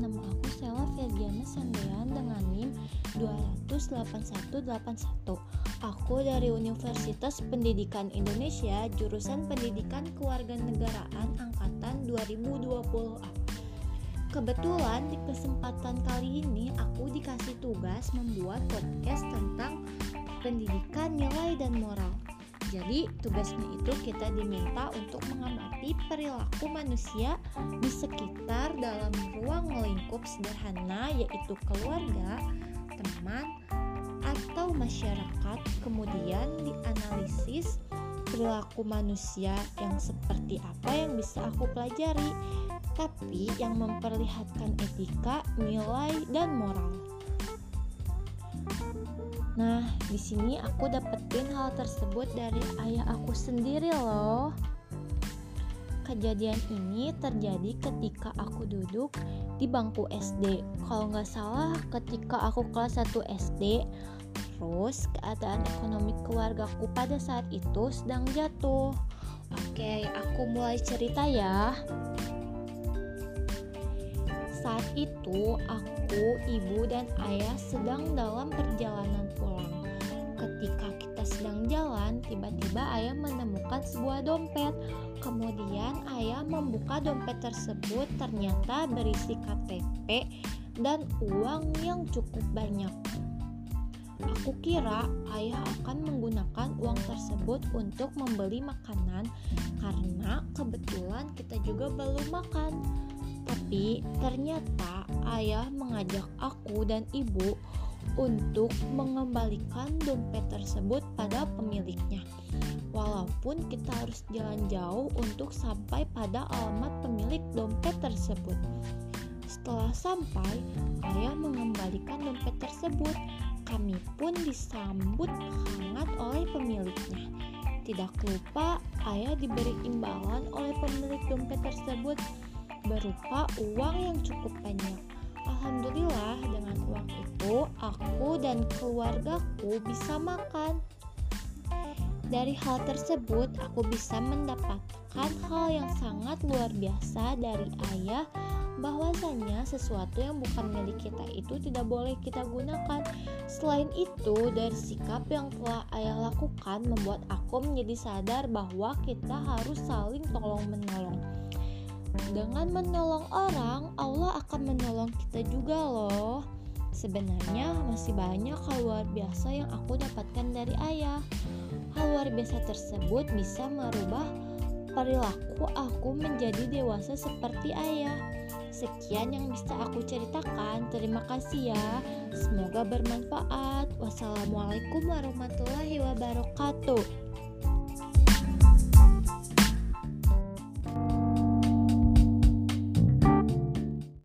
nama aku Sela Ferdiana Sandean dengan NIM 28181. Aku dari Universitas Pendidikan Indonesia, jurusan Pendidikan Kewarganegaraan angkatan 2020A. Kebetulan di kesempatan kali ini aku dikasih tugas membuat podcast tentang pendidikan, nilai, dan moral. Jadi, tugasnya itu kita diminta untuk mengamati perilaku manusia di sekitar dalam ruang lingkup sederhana yaitu keluarga, teman, atau masyarakat. Kemudian dianalisis perilaku manusia yang seperti apa yang bisa aku pelajari, tapi yang memperlihatkan etika, nilai, dan moral. Nah, di sini aku dapetin hal tersebut dari ayah aku sendiri loh. Kejadian ini terjadi ketika aku duduk di bangku SD. Kalau nggak salah ketika aku kelas 1 SD, terus keadaan ekonomi keluargaku pada saat itu sedang jatuh. Oke, aku mulai cerita ya. Saat itu, aku, ibu, dan ayah sedang dalam perjalanan pulang. Ketika kita sedang jalan, tiba-tiba ayah menemukan sebuah dompet. Kemudian ayah membuka dompet tersebut, ternyata berisi KTP dan uang yang cukup banyak. Aku kira ayah akan menggunakan uang tersebut untuk membeli makanan karena kebetulan kita juga belum makan. Tapi ternyata ayah mengajak aku dan ibu untuk mengembalikan dompet tersebut pada pemiliknya. Walaupun kita harus jalan jauh untuk sampai pada alamat pemilik dompet tersebut. Setelah sampai, ayah mengembalikan dompet tersebut. Kami pun disambut hangat oleh pemiliknya. Tidak lupa, ayah diberi imbalan oleh pemilik dompet tersebut berupa uang yang cukup banyak. Alhamdulillah dengan uang itu aku dan keluargaku bisa makan. Dari hal tersebut aku bisa mendapatkan hal yang sangat luar biasa dari ayah bahwasanya sesuatu yang bukan milik kita itu tidak boleh kita gunakan. Selain itu, dari sikap yang telah ayah lakukan membuat aku menjadi sadar bahwa kita harus saling tolong-menolong. Dengan menolong orang, Allah akan menolong kita juga loh. Sebenarnya masih banyak hal luar biasa yang aku dapatkan dari ayah. Hal luar biasa tersebut bisa merubah perilaku aku menjadi dewasa seperti ayah. Sekian yang bisa aku ceritakan. Terima kasih ya. Semoga bermanfaat. Wassalamualaikum warahmatullahi wabarakatuh.